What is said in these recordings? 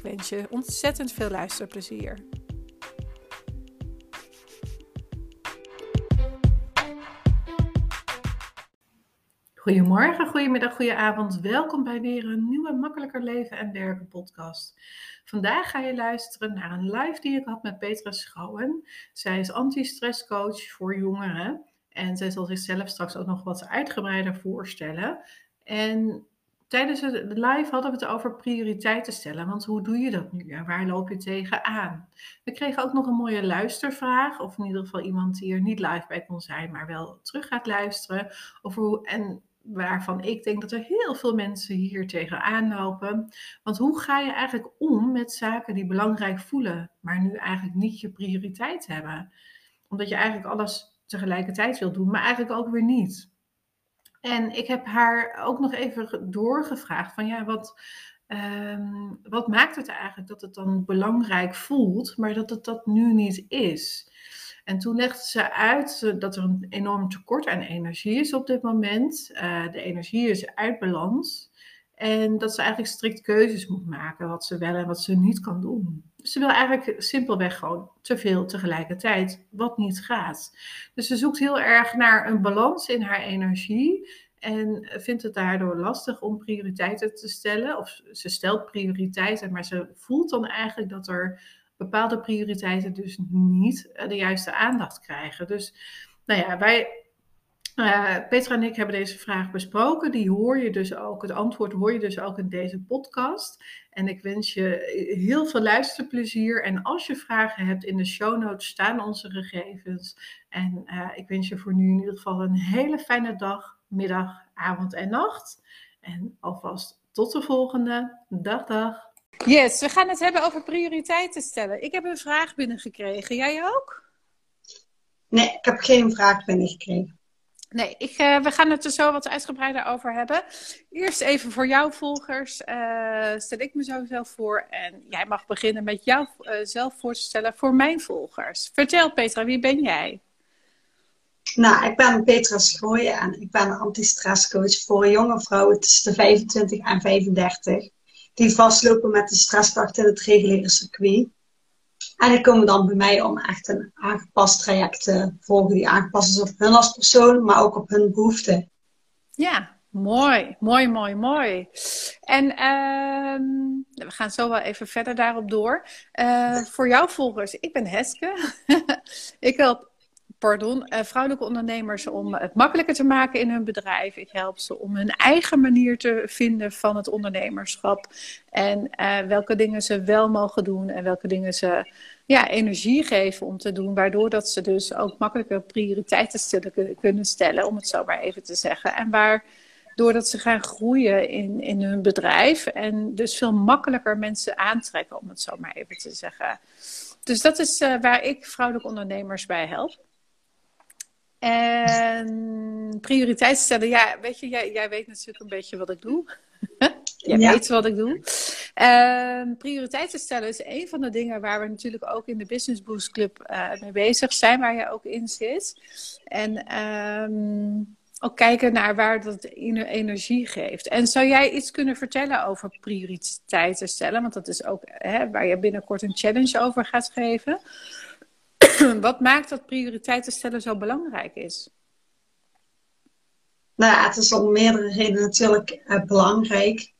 Ik wens je ontzettend veel luisterplezier. Goedemorgen, goedemiddag, goedenavond. Welkom bij weer een nieuwe Makkelijker Leven en Werken podcast. Vandaag ga je luisteren naar een live die ik had met Petra Schouwen. Zij is anti-stresscoach voor jongeren en zij zal zichzelf straks ook nog wat uitgebreider voorstellen. En tijdens het live hadden we het over prioriteiten stellen. Want hoe doe je dat nu en waar loop je tegenaan? We kregen ook nog een mooie luistervraag. Of in ieder geval iemand die er niet live bij kon zijn, maar wel terug gaat luisteren. Over hoe, en waarvan ik denk dat er heel veel mensen hier tegenaan lopen. Want hoe ga je eigenlijk om met zaken die belangrijk voelen, maar nu eigenlijk niet je prioriteit hebben? Omdat je eigenlijk alles tegelijkertijd wil doen, maar eigenlijk ook weer niet. En ik heb haar ook nog even doorgevraagd van ja, wat, um, wat maakt het eigenlijk dat het dan belangrijk voelt, maar dat het dat nu niet is? En toen legde ze uit dat er een enorm tekort aan energie is op dit moment. Uh, de energie is uit balans. En dat ze eigenlijk strikt keuzes moet maken wat ze wel en wat ze niet kan doen. Ze wil eigenlijk simpelweg gewoon te veel tegelijkertijd, wat niet gaat. Dus ze zoekt heel erg naar een balans in haar energie. En vindt het daardoor lastig om prioriteiten te stellen. Of ze stelt prioriteiten, maar ze voelt dan eigenlijk dat er bepaalde prioriteiten dus niet de juiste aandacht krijgen. Dus nou ja, wij uh, Petra en ik hebben deze vraag besproken. Die hoor je dus ook, het antwoord hoor je dus ook in deze podcast. En ik wens je heel veel luisterplezier. En als je vragen hebt, in de show notes staan onze gegevens. En uh, ik wens je voor nu in ieder geval een hele fijne dag, middag, avond en nacht. En alvast tot de volgende. Dag, dag. Yes, we gaan het hebben over prioriteiten stellen. Ik heb een vraag binnengekregen. Jij ook? Nee, ik heb geen vraag binnengekregen. Nee, ik, uh, we gaan het er zo wat uitgebreider over hebben. Eerst even voor jouw volgers uh, stel ik me zelf voor. En jij mag beginnen met jouzelf uh, voor te stellen voor mijn volgers. Vertel Petra, wie ben jij? Nou, ik ben Petra Schooien en ik ben anti-stresscoach voor jonge vrouwen tussen de 25 en 35. Die vastlopen met de stresskracht in het reguliere circuit. En die komen dan bij mij om echt een aangepast traject te volgen. Die aangepast is op hun als persoon, maar ook op hun behoeften. Ja, mooi, mooi, mooi, mooi. En uh, we gaan zo wel even verder daarop door. Uh, voor jouw volgers, ik ben Heske. ik help pardon, uh, vrouwelijke ondernemers om het makkelijker te maken in hun bedrijf. Ik help ze om hun eigen manier te vinden van het ondernemerschap. En uh, welke dingen ze wel mogen doen en welke dingen ze ja, energie geven om te doen. Waardoor dat ze dus ook makkelijker prioriteiten stellen, kunnen stellen, om het zo maar even te zeggen. En waar doordat ze gaan groeien in, in hun bedrijf. En dus veel makkelijker mensen aantrekken, om het zo maar even te zeggen. Dus dat is uh, waar ik vrouwelijke ondernemers bij help. En prioriteit stellen, ja, weet je, jij, jij weet natuurlijk een beetje wat ik doe. jij ja. weet wat ik doe. Uh, prioriteiten stellen is een van de dingen waar we natuurlijk ook in de Business Boost Club uh, mee bezig zijn, waar je ook in zit. En um, ook kijken naar waar dat energie geeft. En zou jij iets kunnen vertellen over prioriteiten stellen? Want dat is ook hè, waar je binnenkort een challenge over gaat geven. Wat maakt dat prioriteiten stellen zo belangrijk is? Nou ja, het is om meerdere redenen natuurlijk uh, belangrijk.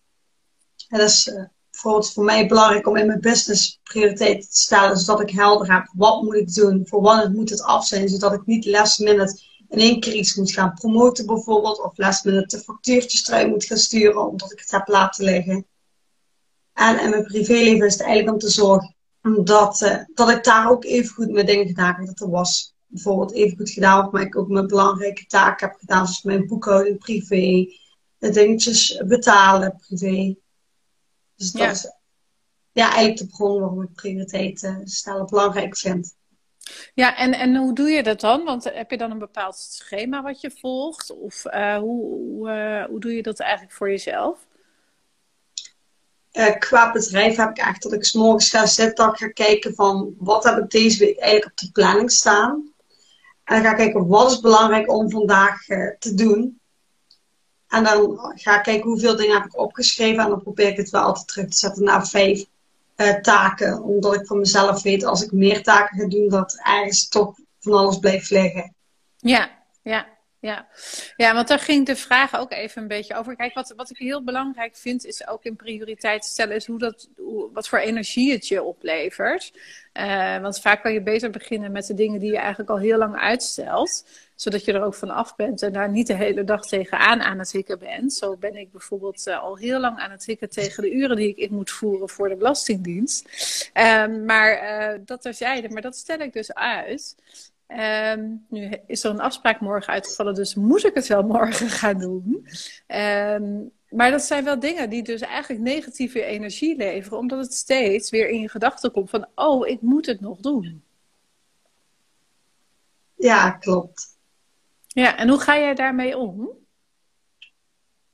Het is uh, bijvoorbeeld voor mij belangrijk om in mijn business prioriteiten te stellen, zodat ik helder heb wat moet ik doen, voor wanneer moet het af zijn, zodat ik niet last minute in één keer iets moet gaan promoten bijvoorbeeld, of last minute de factuurtjes eruit moet gaan sturen omdat ik het heb laten liggen. En in mijn privéleven is het eigenlijk om te zorgen dat, uh, dat ik daar ook even goed mijn dingen gedaan heb. Dat er was bijvoorbeeld even goed gedaan, maar ik ook mijn belangrijke taken heb gedaan, zoals mijn boekhouding privé, de dingetjes betalen privé. Dus dat ja. is ja, eigenlijk de bron waarom ik prioriteit stellen belangrijk vind. Ja, en, en hoe doe je dat dan? Want heb je dan een bepaald schema wat je volgt? Of hoe, hoe, hoe doe je dat eigenlijk voor jezelf? Uh, qua bedrijf heb ik echt dat ik s morgens ga zitten, dat ga kijken van wat heb ik deze week eigenlijk op de planning staan. En dan ga ik kijken wat is belangrijk om vandaag uh, te doen. En dan ga ik kijken hoeveel dingen heb ik opgeschreven. En dan probeer ik het wel altijd terug te zetten naar vijf uh, taken. Omdat ik van mezelf weet, als ik meer taken ga doen, dat ergens toch van alles blijft liggen. Ja, ja ja. ja, want daar ging de vraag ook even een beetje over. Kijk, wat, wat ik heel belangrijk vind, is ook in prioriteit stellen, is hoe dat, wat voor energie het je oplevert. Uh, want vaak kan je beter beginnen met de dingen die je eigenlijk al heel lang uitstelt, zodat je er ook van af bent en daar niet de hele dag tegenaan aan het hikken bent. Zo ben ik bijvoorbeeld uh, al heel lang aan het hikken tegen de uren die ik in moet voeren voor de Belastingdienst. Uh, maar uh, dat terzijde, maar dat stel ik dus uit. Um, nu is er een afspraak morgen uitgevallen, dus moet ik het wel morgen gaan doen. Um, maar dat zijn wel dingen die dus eigenlijk negatieve energie leveren, omdat het steeds weer in je gedachten komt van, oh, ik moet het nog doen. Ja, klopt. Ja, en hoe ga jij daarmee om?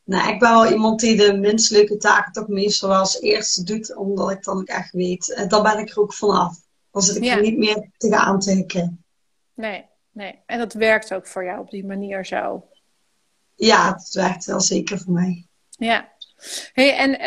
Nou, ik ben wel iemand die de minst leuke taken toch meestal wel als eerste doet, omdat ik dan ook echt weet, en dan ben ik er ook vanaf. Dan zit ik er niet meer tegenaan te hikken. Nee, nee. En dat werkt ook voor jou op die manier zo? Ja, het werkt wel zeker voor mij. Ja. Hey, en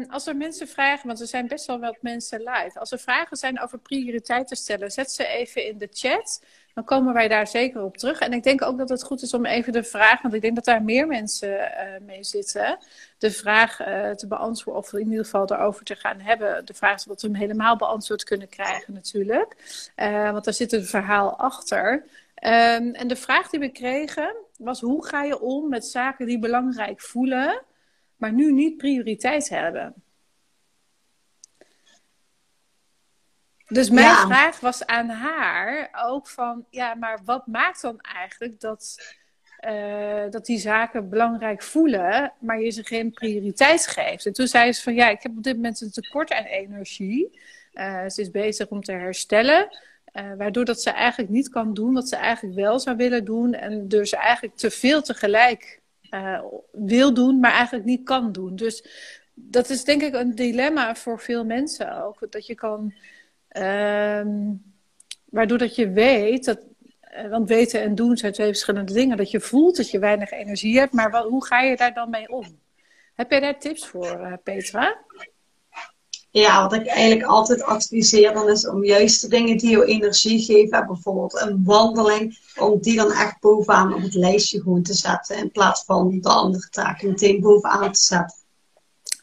uh, als er mensen vragen, want er zijn best wel wat mensen live. Als er vragen zijn over prioriteiten stellen, zet ze even in de chat dan komen wij daar zeker op terug. En ik denk ook dat het goed is om even de vraag, want ik denk dat daar meer mensen uh, mee zitten, de vraag uh, te beantwoorden, of in ieder geval erover te gaan hebben. De vraag is dat we hem helemaal beantwoord kunnen krijgen, natuurlijk. Uh, want daar zit een verhaal achter. Um, en de vraag die we kregen was: hoe ga je om met zaken die belangrijk voelen, maar nu niet prioriteit hebben? Dus mijn vraag was aan haar ook van, ja, maar wat maakt dan eigenlijk dat, uh, dat die zaken belangrijk voelen, maar je ze geen prioriteit geeft? En toen zei ze van, ja, ik heb op dit moment een tekort aan energie. Uh, ze is bezig om te herstellen. Uh, waardoor dat ze eigenlijk niet kan doen wat ze eigenlijk wel zou willen doen. En dus eigenlijk te veel tegelijk wil doen, maar eigenlijk niet kan doen. Dus dat is denk ik een dilemma voor veel mensen ook. Dat je kan Um, waardoor dat je weet, dat, eh, want weten en doen zijn twee verschillende dingen, dat je voelt dat je weinig energie hebt, maar hoe ga je daar dan mee om? Heb jij daar tips voor, uh, Petra? Ja, wat ik eigenlijk altijd adviseer dan is om juist de dingen die je energie geven, bijvoorbeeld een wandeling, om die dan echt bovenaan op het lijstje gewoon te zetten in plaats van de andere taken meteen bovenaan te zetten.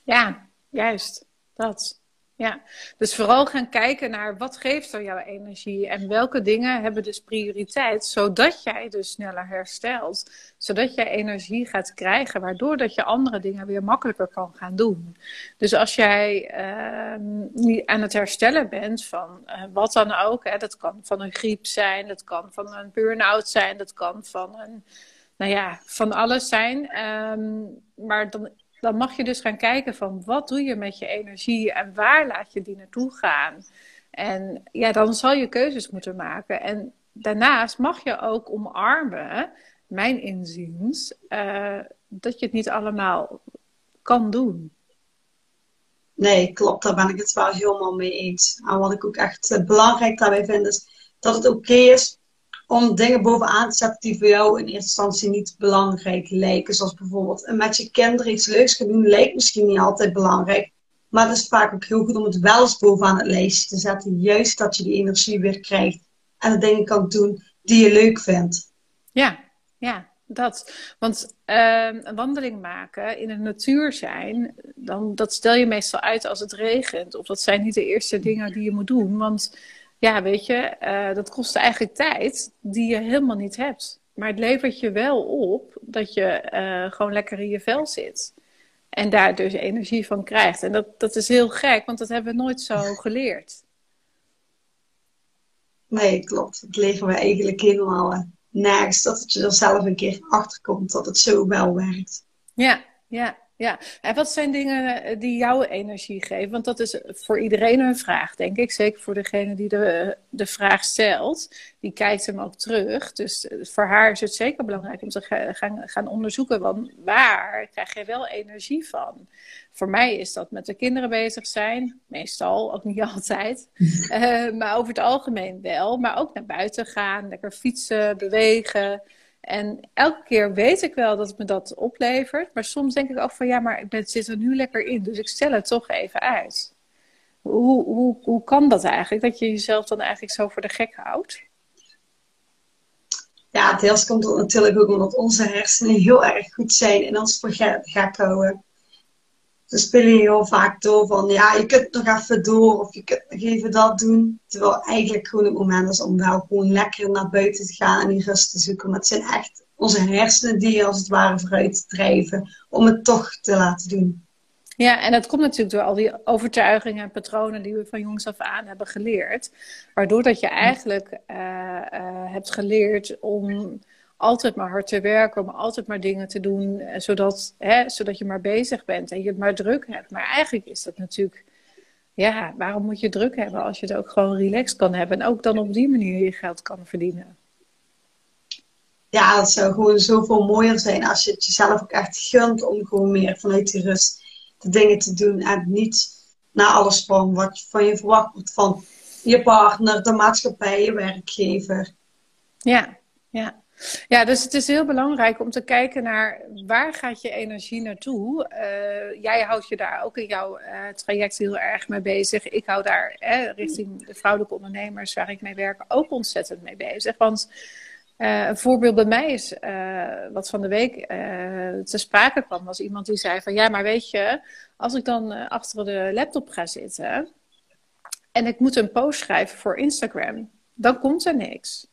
Ja, juist. Dat. Ja, dus vooral gaan kijken naar wat geeft er jouw energie en welke dingen hebben dus prioriteit, zodat jij dus sneller herstelt, zodat jij energie gaat krijgen, waardoor dat je andere dingen weer makkelijker kan gaan doen. Dus als jij uh, aan het herstellen bent van uh, wat dan ook, hè, dat kan van een griep zijn, dat kan van een burn-out zijn, dat kan van een, nou ja, van alles zijn. Um, maar dan dan mag je dus gaan kijken van wat doe je met je energie en waar laat je die naartoe gaan. En ja, dan zal je keuzes moeten maken. En daarnaast mag je ook omarmen, mijn inziens, uh, dat je het niet allemaal kan doen. Nee, klopt. Daar ben ik het wel helemaal mee eens. En wat ik ook echt eh, belangrijk daarbij vind, is dat het oké is om dingen bovenaan te zetten die voor jou in eerste instantie niet belangrijk lijken. Zoals bijvoorbeeld met je kinderen iets leuks gaan doen, lijkt misschien niet altijd belangrijk. Maar het is vaak ook heel goed om het wel eens bovenaan het lijstje te zetten. Juist dat je die energie weer krijgt en de dingen kan doen die je leuk vindt. Ja, ja, dat. Want uh, een wandeling maken, in de natuur zijn, dan, dat stel je meestal uit als het regent. Of dat zijn niet de eerste dingen die je moet doen. Want ja, weet je, uh, dat kost eigenlijk tijd die je helemaal niet hebt. Maar het levert je wel op dat je uh, gewoon lekker in je vel zit. En daar dus energie van krijgt. En dat, dat is heel gek, want dat hebben we nooit zo geleerd. Nee, klopt. Het leren we eigenlijk helemaal uh, nergens. Dat je er zelf een keer achter komt dat het zo wel werkt. Ja, ja. Ja. En wat zijn dingen eh, die jouw energie geven? Want dat is voor iedereen een vraag, denk ik. Zeker voor degene die de, de vraag stelt. Die kijkt hem ook terug. Dus eh, voor haar is het zeker belangrijk om te gaan, gaan onderzoeken. Want waar krijg je wel energie van? Voor mij is dat met de kinderen bezig zijn. Meestal, ook niet altijd. Maar over het algemeen wel. Maar ook naar buiten gaan, lekker fietsen, bewegen. En elke keer weet ik wel dat het me dat oplevert. Maar soms denk ik ook van ja, maar ik zit er nu lekker in. Dus ik stel het toch even uit. Hoe, hoe, hoe kan dat eigenlijk? Dat je jezelf dan eigenlijk zo voor de gek houdt? Ja, het deels komt het natuurlijk ook omdat onze hersenen heel erg goed zijn in ons voor gek houden. Ze spelen heel vaak door van ja, je kunt nog even door of je kunt nog even dat doen. Terwijl eigenlijk gewoon het moment is om wel gewoon lekker naar buiten te gaan en die rust te zoeken. Maar het zijn echt onze hersenen die als het ware vooruit drijven om het toch te laten doen. Ja, en dat komt natuurlijk door al die overtuigingen en patronen die we van jongs af aan hebben geleerd. Waardoor dat je eigenlijk uh, uh, hebt geleerd om altijd maar hard te werken, om altijd maar dingen te doen, eh, zodat, hè, zodat je maar bezig bent en je het maar druk hebt. Maar eigenlijk is dat natuurlijk, ja, waarom moet je druk hebben als je het ook gewoon relaxed kan hebben en ook dan op die manier je geld kan verdienen? Ja, dat zou gewoon zoveel mooier zijn als je het jezelf ook echt gunt om gewoon meer vanuit die rust de dingen te doen en niet naar alles van wat van je verwacht wordt van je partner, de maatschappij, je werkgever. Ja, ja. Ja, dus het is heel belangrijk om te kijken naar waar gaat je energie naartoe. Uh, jij houdt je daar ook in jouw uh, traject heel erg mee bezig. Ik hou daar richting de vrouwelijke ondernemers waar ik mee werk ook ontzettend mee bezig. Want uh, een voorbeeld bij mij is, wat van de week te sprake kwam, was iemand die zei van ja, maar weet je, als ik dan achter de laptop ga zitten en ik moet een post schrijven voor Instagram, dan komt er niks.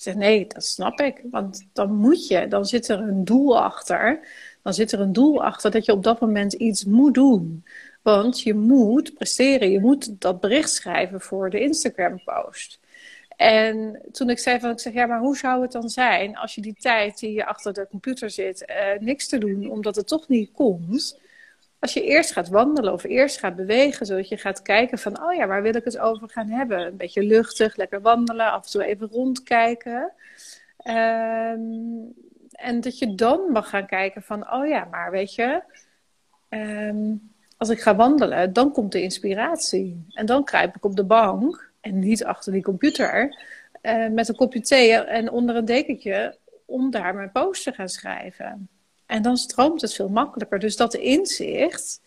Zeg, nee, dat snap ik. Want dan moet je, dan zit er een doel achter. Dan zit er een doel achter dat je op dat moment iets moet doen. Want je moet presteren, je moet dat bericht schrijven voor de Instagram-post. En toen ik zei van, ik zeg, ja, maar hoe zou het dan zijn als je die tijd die je achter de computer zit, uh, niks te doen, omdat het toch niet komt, als je eerst gaat wandelen of eerst gaat bewegen, zodat je gaat kijken van, oh ja, waar wil ik het over gaan hebben? Een beetje luchtig, lekker wandelen, af en toe even rondkijken. Um, en dat je dan mag gaan kijken van, oh ja, maar weet je, um, als ik ga wandelen, dan komt de inspiratie. En dan kruip ik op de bank en niet achter die computer uh, met een kopje thee en onder een dekentje om daar mijn post te gaan schrijven. En dan stroomt het veel makkelijker. Dus dat inzicht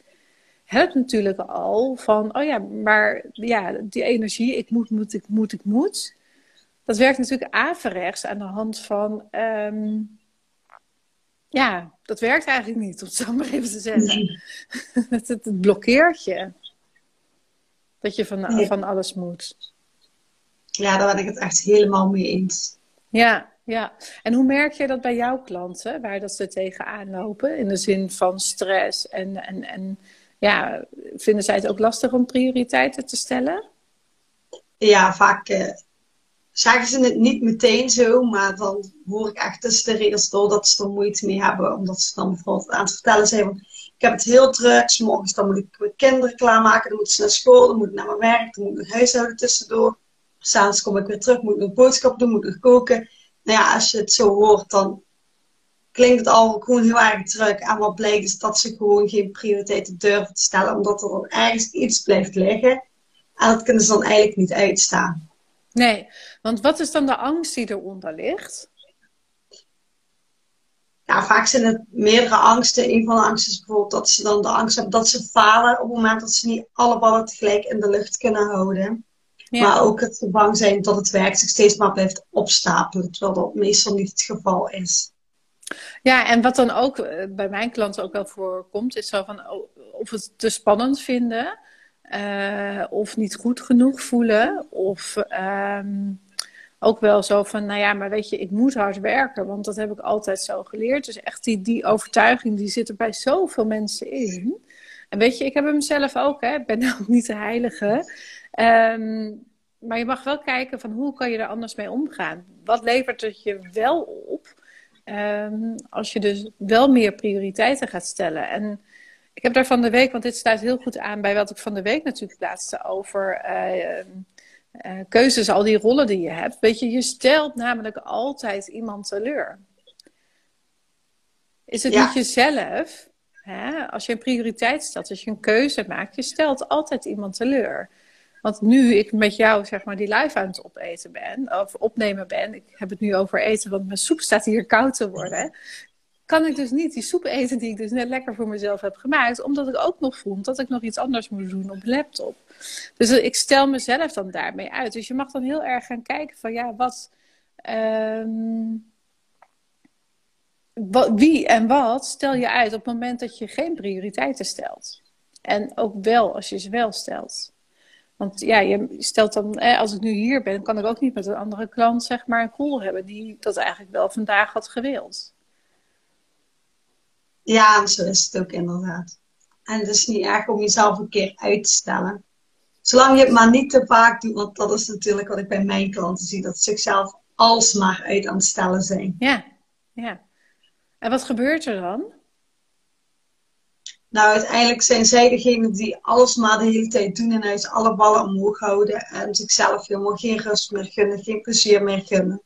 helpt natuurlijk al van, oh ja, maar ja, die energie, ik moet, moet, ik moet, ik moet. Dat werkt natuurlijk averechts aan de hand van, um, ja, dat werkt eigenlijk niet, om het zo maar even te zeggen. het, het, blokkeert je. Dat je van, van alles moet. Ja, daar ben ik het echt helemaal mee eens. Ja, ja, en hoe merk je dat bij jouw klanten, waar dat ze tegenaan lopen, in de zin van stress en, en, en ja, vinden zij het ook lastig om prioriteiten te stellen? Ja, vaak uh, zeggen ze het niet meteen zo, maar dan hoor ik echt tussen de regels door dat ze er moeite mee hebben, omdat ze dan bijvoorbeeld aan het vertellen zijn ik heb het heel druk, morgens dan moet ik mijn kinderen klaarmaken, dan moeten ze naar school, dan moet ik naar mijn werk, dan moet ik nog huishouden tussendoor. S'avonds kom ik weer terug, moet ik een boodschap doen, moet ik koken nou ja, als je het zo hoort, dan klinkt het al gewoon heel erg druk. En wat blijkt is dat ze gewoon geen prioriteiten durven te stellen, omdat er dan ergens iets blijft liggen. En dat kunnen ze dan eigenlijk niet uitstaan. Nee, want wat is dan de angst die eronder ligt? Ja, vaak zijn het meerdere angsten. Een van de angsten is bijvoorbeeld dat ze dan de angst hebben dat ze falen op het moment dat ze niet alle ballen tegelijk in de lucht kunnen houden. Maar ook het bang zijn dat het werk zich steeds maar blijft opstapelen, terwijl dat meestal niet het geval is. Ja, en wat dan ook eh, bij mijn klanten ook wel voorkomt, is zo van oh, of het te spannend vinden, uh, of niet goed genoeg voelen, of um, ook wel zo van, nou ja, maar weet je, ik moet hard werken, want dat heb ik altijd zo geleerd. Dus echt die, die overtuiging, die zit er bij zoveel mensen in. En weet je, ik heb hem zelf ook, hè. ik ben ook niet de heilige. Um, maar je mag wel kijken van hoe kan je er anders mee omgaan. Wat levert het je wel op um, als je dus wel meer prioriteiten gaat stellen. En Ik heb daar van de week, want dit staat heel goed aan bij wat ik van de week natuurlijk plaatste over uh, keuzes, al die rollen die je hebt. Weet je, je stelt namelijk altijd iemand teleur. Is het niet jezelf? Hè? Als je een prioriteit stelt, als je een keuze maakt, je stelt altijd iemand teleur. Want nu ik met jou zeg maar die live aan het opeten ben, of opnemen ben, ik heb het nu over eten, want mijn soep staat hier koud te worden, kan ik dus niet die soep eten die ik dus net lekker voor mezelf heb gemaakt, omdat ik ook nog vond dat ik nog iets anders moet doen op laptop. Dus ik stel mezelf dan daarmee uit. Dus je mag dan heel erg gaan kijken van ja, wat, ehm, wat wie en wat stel je uit op het moment dat je geen prioriteiten stelt. En ook wel als je ze wel stelt. Want ja, je stelt dan, als ik nu hier ben, kan ik ook niet met een andere klant zeg maar een call hebben die dat eigenlijk wel vandaag had gewild. Ja, zo is het ook inderdaad. En het is niet erg om jezelf een keer uit te stellen. Zolang je het maar niet te vaak doet, want dat is natuurlijk wat ik bij mijn klanten zie, dat ze zichzelf alsmaar uit aan het stellen zijn. Ja, ja. En wat gebeurt er dan? Nou, uiteindelijk zijn zij degene die alles maar de hele tijd doen en huis alle ballen omhoog houden en zichzelf helemaal geen rust meer gunnen, geen plezier meer gunnen.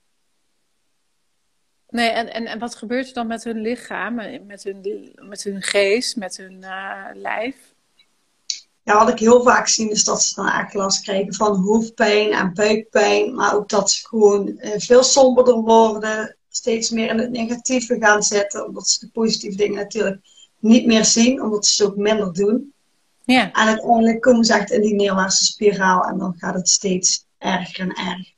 Nee, en, en, en wat gebeurt er dan met hun lichaam, met hun, met hun geest, met hun uh, lijf? Ja, wat ik heel vaak zie is dat ze dan eigenlijk last krijgen van hoofdpijn en buikpijn. Maar ook dat ze gewoon uh, veel somberder worden, steeds meer in het negatieve gaan zetten. Omdat ze de positieve dingen natuurlijk niet meer zien, omdat ze het ook minder doen. Ja. En uiteindelijk komen ze echt in die neerwaartse spiraal en dan gaat het steeds erger en erger.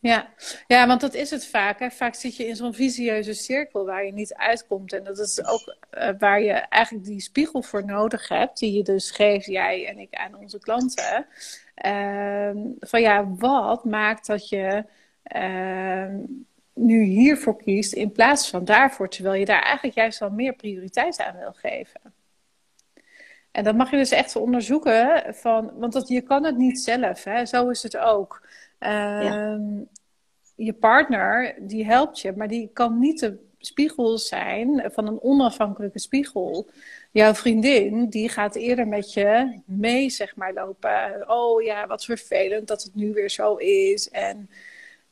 Ja. ja, want dat is het vaak. Hè. Vaak zit je in zo'n visieuze cirkel waar je niet uitkomt. En dat is ook uh, waar je eigenlijk die spiegel voor nodig hebt, die je dus geeft, jij en ik, aan onze klanten. Uh, van ja, wat maakt dat je uh, nu hiervoor kiest in plaats van daarvoor, terwijl je daar eigenlijk juist wel meer prioriteit aan wil geven? En dat mag je dus echt onderzoeken, van, want dat, je kan het niet zelf. Hè. Zo is het ook. Ehm, je partner, die helpt je, maar die kan niet de spiegel zijn van een onafhankelijke spiegel. Jouw vriendin, die gaat eerder met je mee, zeg maar, lopen. Oh ja, wat vervelend dat het nu weer zo is. En,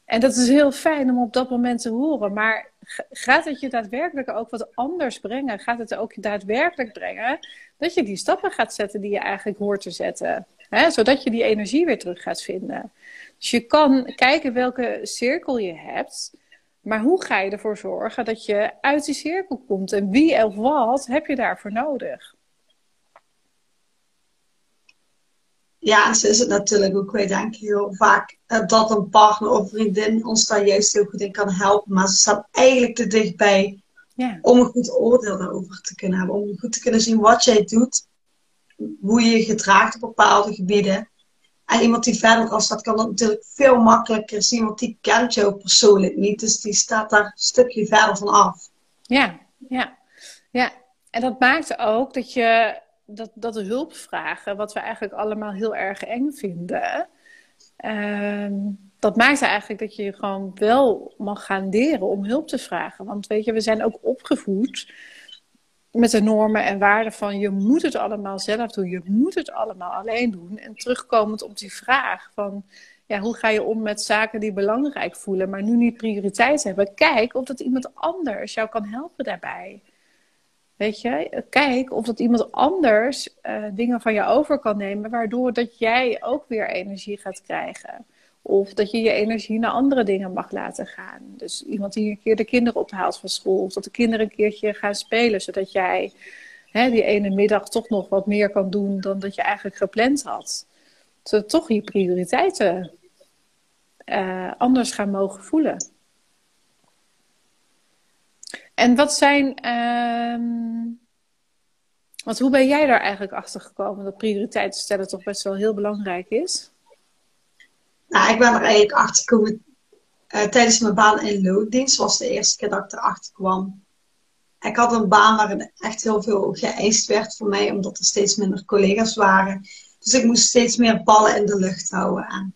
en dat is heel fijn om op dat moment te horen. Maar gaat het je daadwerkelijk ook wat anders brengen? Gaat het ook daadwerkelijk brengen dat je die stappen gaat zetten die je eigenlijk hoort te zetten? Hè? Zodat je die energie weer terug gaat vinden. Dus je kan kijken welke cirkel je hebt. Maar hoe ga je ervoor zorgen dat je uit die cirkel komt? En wie of wat heb je daarvoor nodig? Ja, zo is het natuurlijk ook. Wij denken heel vaak eh, dat een partner of vriendin ons daar juist heel goed in kan helpen. Maar ze staat eigenlijk te dichtbij ja. om een goed oordeel daarover te kunnen hebben. Om goed te kunnen zien wat jij doet, hoe je je gedraagt op bepaalde gebieden. En iemand die verder al staat, kan dat natuurlijk veel makkelijker zien, want die kent jou persoonlijk niet. Dus die staat daar een stukje verder van af. Ja, ja, ja. En dat maakt ook dat je dat, dat hulpvragen, wat we eigenlijk allemaal heel erg eng vinden, uh, dat maakt eigenlijk dat je gewoon wel mag gaan leren om hulp te vragen. Want weet je, we zijn ook opgevoed met de normen en waarden van je moet het allemaal zelf doen, je moet het allemaal alleen doen. En terugkomend op die vraag van ja, hoe ga je om met zaken die belangrijk voelen, maar nu niet prioriteit hebben. Kijk of dat iemand anders jou kan helpen daarbij. Weet je, kijk of dat iemand anders uh, dingen van je over kan nemen, waardoor dat jij ook weer energie gaat krijgen. Of dat je je energie naar andere dingen mag laten gaan. Dus iemand die een keer de kinderen ophaalt van school. Of dat de kinderen een keertje gaan spelen. Zodat jij hè, die ene middag toch nog wat meer kan doen dan dat je eigenlijk gepland had. Zodat toch je prioriteiten uh, anders gaan mogen voelen. En wat zijn. Um, want hoe ben jij daar eigenlijk achter gekomen dat prioriteiten stellen toch best wel heel belangrijk is? Nou, ik ben er eigenlijk achter gekomen uh, tijdens mijn baan in loondienst. was de eerste keer dat ik erachter kwam. Ik had een baan waarin echt heel veel geëist werd voor mij, omdat er steeds minder collega's waren. Dus ik moest steeds meer ballen in de lucht houden. En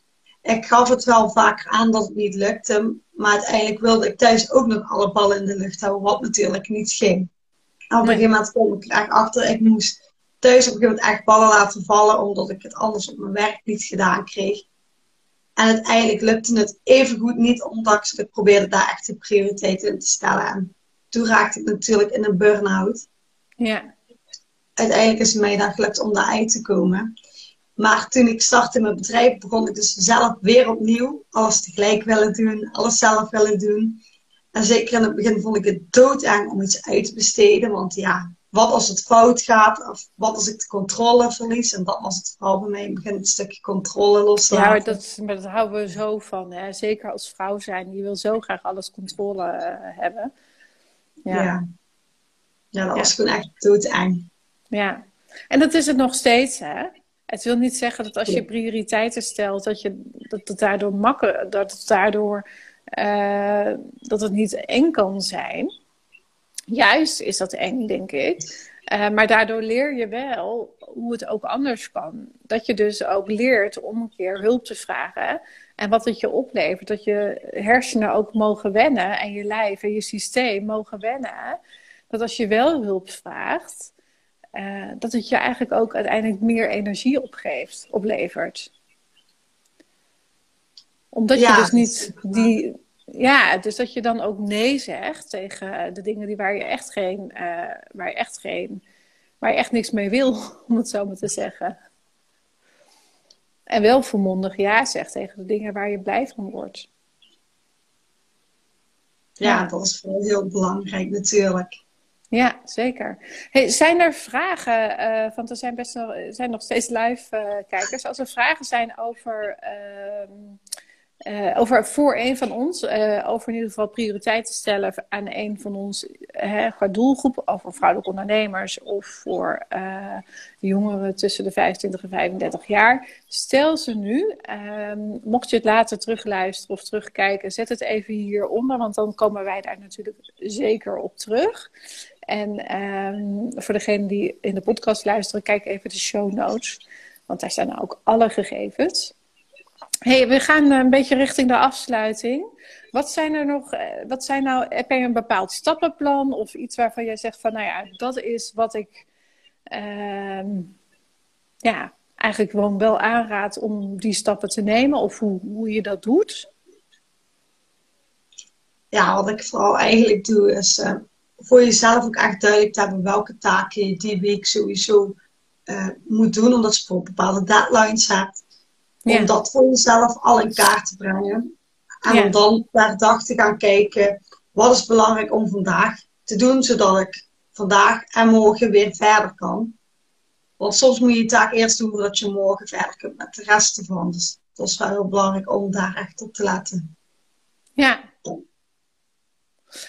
ik gaf het wel vaker aan dat het niet lukte, maar uiteindelijk wilde ik thuis ook nog alle ballen in de lucht houden, wat natuurlijk niet ging. En op een gegeven moment kwam ik er echt achter. Ik moest thuis op een gegeven moment echt ballen laten vallen, omdat ik het anders op mijn werk niet gedaan kreeg. En uiteindelijk lukte het even goed niet, omdat ik probeerde daar echt de prioriteit in te stellen. En toen raakte ik natuurlijk in een burn-out. Ja. Uiteindelijk is het mij dan gelukt om daaruit te komen. Maar toen ik startte mijn bedrijf, begon ik dus zelf weer opnieuw alles tegelijk willen doen, alles zelf willen doen. En zeker in het begin vond ik het doodeng om iets uit te besteden. Want ja, wat als het fout gaat? Of wat als ik de controle verlies? En dat was het vooral bij mij het begin een stukje controle loslaten. Ja, maar dat, maar dat houden we zo van. Hè? Zeker als vrouw zijn. Je wil zo graag alles controle uh, hebben. Ja. ja. ja. dat was gewoon echt doodeng. Ja, en dat is het nog steeds, hè? Het wil niet zeggen dat als je prioriteiten stelt, dat, je, dat het daardoor makkelijk, dat het daardoor uh, dat het niet eng kan zijn. Juist is dat eng, denk ik. Uh, maar daardoor leer je wel hoe het ook anders kan. Dat je dus ook leert om een keer hulp te vragen. En wat het je oplevert. Dat je hersenen ook mogen wennen. En je lijf en je systeem mogen wennen. Dat als je wel hulp vraagt. Uh, dat het je eigenlijk ook uiteindelijk meer energie opgeeft, oplevert. Omdat je dus niet die. Ja, dus dat je dan ook nee zegt tegen de dingen die waar je echt geen, uh, waar je echt geen, waar je echt niks mee wil, om het zo maar te zeggen. En wel volmondig ja zegt tegen de dingen waar je blij van wordt. Ja, dat is wel heel belangrijk natuurlijk. Ja, zeker. Hey, zijn er vragen, uh, want er zijn best er zijn nog steeds live uh, kijkers. Als er vragen zijn over, uh, over voor een van ons, over in ieder geval prioriteiten stellen aan een van ons qua doelgroep, of voor vrouwelijke ondernemers of voor jongeren tussen de 25 en 35 jaar, stel ze nu. Ehm, mocht je het later terugluisteren of terugkijken, zet het even hieronder, want dan komen wij daar natuurlijk zeker op terug. En um, voor degene die in de podcast luisteren, kijk even de show notes. Want daar staan ook alle gegevens. Hey, we gaan een beetje richting de afsluiting. Wat zijn er nog, eh, wat zijn nou, heb je een bepaald stappenplan of iets waarvan jij zegt van, nou ja, dat is wat ik, um, ja, eigenlijk gewoon wel aanraad om die stappen te nemen of hoe, hoe je dat doet? Ja, wat ik vooral eigenlijk doe is uh, voor jezelf ook echt duidelijk te hebben welke taken je die week sowieso moet doen, omdat je voor bepaalde deadlines hebt. Om dat voor jezelf al in kaart te brengen. En om dan per dag te gaan kijken, wat is belangrijk om vandaag te doen, zodat ik vandaag en morgen weer verder kan. Want soms moet je je taak eerst doen voordat je morgen verder kunt met de rest ervan. Dus dat is wel heel belangrijk om daar echt op te letten. Ja,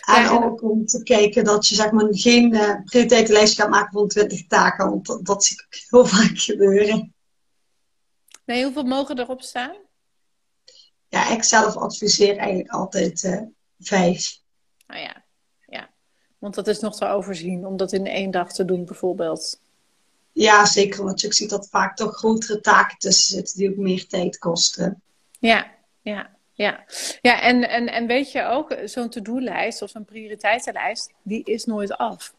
en ook om te kijken dat je zeg maar, geen uh, prioriteitenlijst gaat maken van 20 taken, want dat, dat zie ik ook heel vaak gebeuren. Nee, hoeveel mogen erop staan? Ja, ik zelf adviseer eigenlijk altijd uh, vijf. Nou ja, ja, want dat is nog te overzien om dat in één dag te doen bijvoorbeeld. Ja, zeker, want ik zie dat vaak toch grotere taken tussen zitten die ook meer tijd kosten. Ja, ja. Ja, ja en, en, en weet je ook, zo'n to-do-lijst of zo'n prioriteitenlijst, die is nooit af.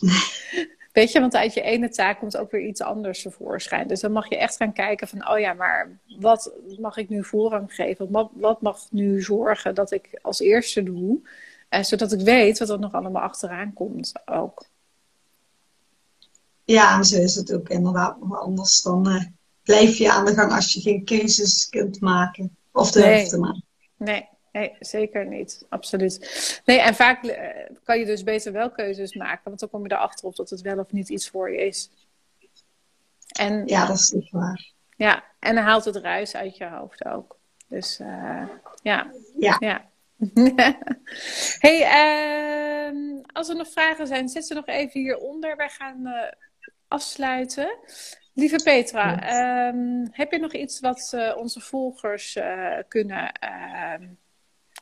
Weet je, want uit je ene taak komt ook weer iets anders tevoorschijn. Dus dan mag je echt gaan kijken van, oh ja, maar wat mag ik nu voorrang geven? Wat, wat mag nu zorgen dat ik als eerste doe? Eh, zodat ik weet wat er nog allemaal achteraan komt ook. Ja, en zo is het ook inderdaad. Maar anders dan uh, blijf je aan de gang als je geen keuzes kunt maken. Of de nee. te maken. Nee. Nee, zeker niet. Absoluut. Nee, en vaak eh, kan je dus beter wel keuzes maken, want dan kom je erachter of dat het wel of niet iets voor je is. En, ja, dat is niet waar. Ja, en dan haalt het ruis uit je hoofd ook. Dus uh, ja. Ja. ja. hey, uh, als er nog vragen zijn, zet ze nog even hieronder. Wij gaan afsluiten. Lieve Petra, ehm, heb je nog iets wat uh, onze volgers uh, kunnen uh,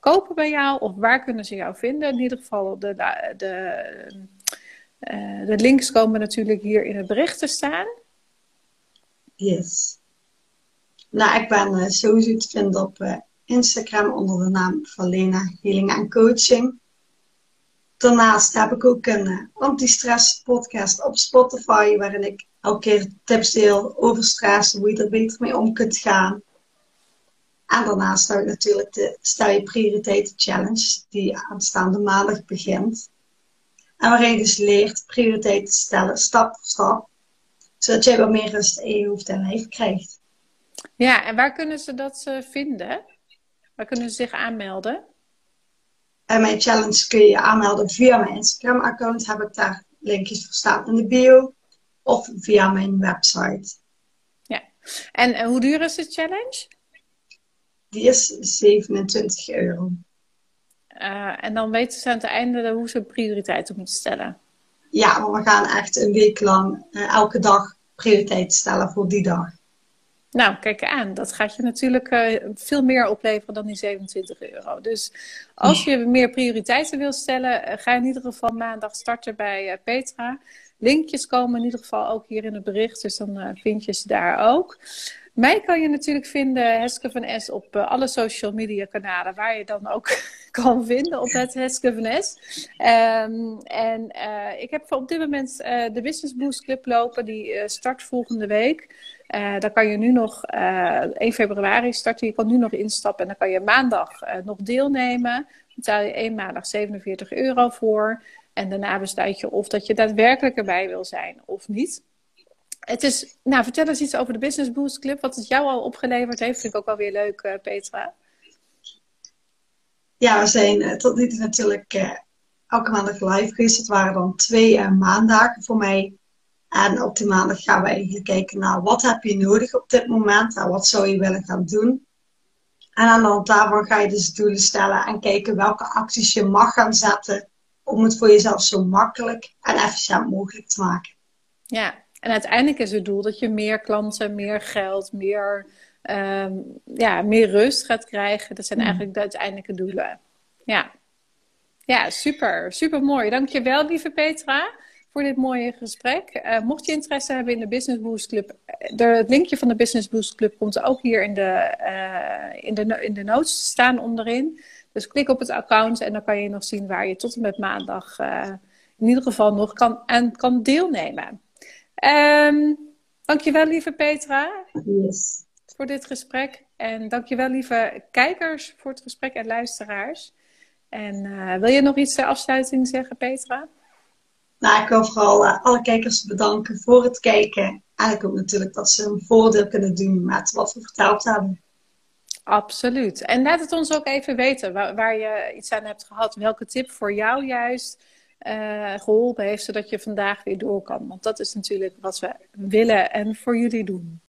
kopen bij jou? Of waar kunnen ze jou vinden? In ieder geval, de, de, de, eh, links komen natuurlijk hier in het bericht te staan. Yes. Nou, ik ben sowieso te vinden op Instagram onder de naam van Lena Healing en Coaching. Daarnaast heb ik ook een anti-stress podcast op Spotify, waarin ik elke keer tips deel over stress, hoe je er beter mee om kunt gaan. En daarnaast ik natuurlijk de Stel je prioriteiten challenge, die aanstaande maandag begint. En waarin je dus leert prioriteiten te stellen, stap voor stap. Zodat jij wat meer rust in je hoofd en leven krijgt. Ja, en waar kunnen ze dat uh, vinden? Waar kunnen ze zich aanmelden? En mijn challenge kun je je aanmelden via mijn Instagram-account. Heb ik daar linkjes voor staan in de bio. Of via mijn website. Ja. En, en hoe duur is de challenge? Die is 27 euro. Uh, en dan weten ze aan het einde hoe ze prioriteiten moeten stellen. Ja, maar we gaan echt een week lang uh, elke dag prioriteiten stellen voor die dag. Nou, kijk aan. Dat gaat je natuurlijk uh, veel meer opleveren dan die 27 euro. Dus als je meer prioriteiten wil stellen, ga in ieder geval maandag starten bij Petra. Linkjes komen in ieder geval ook hier in het bericht, dus dan vind je ze daar ook. Mij kan je natuurlijk vinden, Heske van S, op uh, alle social media kanalen, waar je dan ook kan vinden op het Heske van S. Um, en uh, ik heb op dit moment uh, de Business Boost Club lopen, die start volgende week. daar kan je nu nog, 1 februari starten, je kan nu nog instappen en dan kan je maandag nog deelnemen. Betaal je eenmalig 47 euro voor. En daarna besluit je of dat je daadwerkelijk erbij wil zijn of niet. Het is, nou, vertel eens iets over de Business Boost Club. Wat het jou al opgeleverd heeft, vind ik ook wel weer leuk, uh, Petra. Ja, we zijn uh, tot nu toe natuurlijk uh, elke maandag live geweest. Het waren dan twee maandagen voor mij. En op die maandag gaan we eigenlijk kijken naar wat heb je nodig op dit moment en wat zou je willen gaan doen. En aan de hand daarvan ga je dus doelen stellen en kijken welke acties je mag gaan zetten om het voor jezelf zo makkelijk en efficiënt mogelijk te maken. Ja, en uiteindelijk is het doel dat je meer klanten, meer geld, meer, um, ja, meer rust gaat krijgen. Dat zijn eigenlijk de uiteindelijke doelen. Ja. Ja, super. Super mooi. Dankjewel, lieve Petra, voor dit mooie gesprek. Uh, mocht je interesse hebben in de Business Boost Club, de, het linkje van de Business Boost Club komt ook hier in de, uh, in de, in de notes staan onderin. Dus klik op het account en dan kan je nog zien waar je tot en met maandag uh, in ieder geval nog kan, aan kan deelnemen. Um, dankjewel, lieve Petra. Yes. Voor dit gesprek. En dankjewel, lieve kijkers, voor het gesprek en luisteraars. En uh, wil je nog iets ter afsluiting zeggen, Petra? Nou, ik wil vooral uh, alle kijkers bedanken voor het kijken. En ik hoop natuurlijk dat ze een voordeel kunnen doen met wat we verteld hebben. Absoluut. En laat het ons ook even weten waar, waar je iets aan hebt gehad. Welke tip voor jou juist uh, geholpen heeft, zodat je vandaag weer door kan. Want dat is natuurlijk wat we willen en voor jullie doen.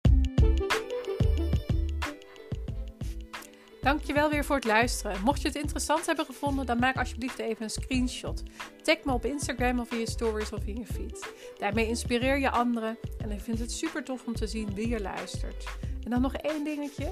Dankjewel weer voor het luisteren. Mocht je het interessant hebben gevonden, dan maak alsjeblieft even een screenshot. Tag me op Instagram of in je stories of in je feed. Daarmee inspireer je anderen en ik vind het super tof om te zien wie er luistert. En dan nog één dingetje.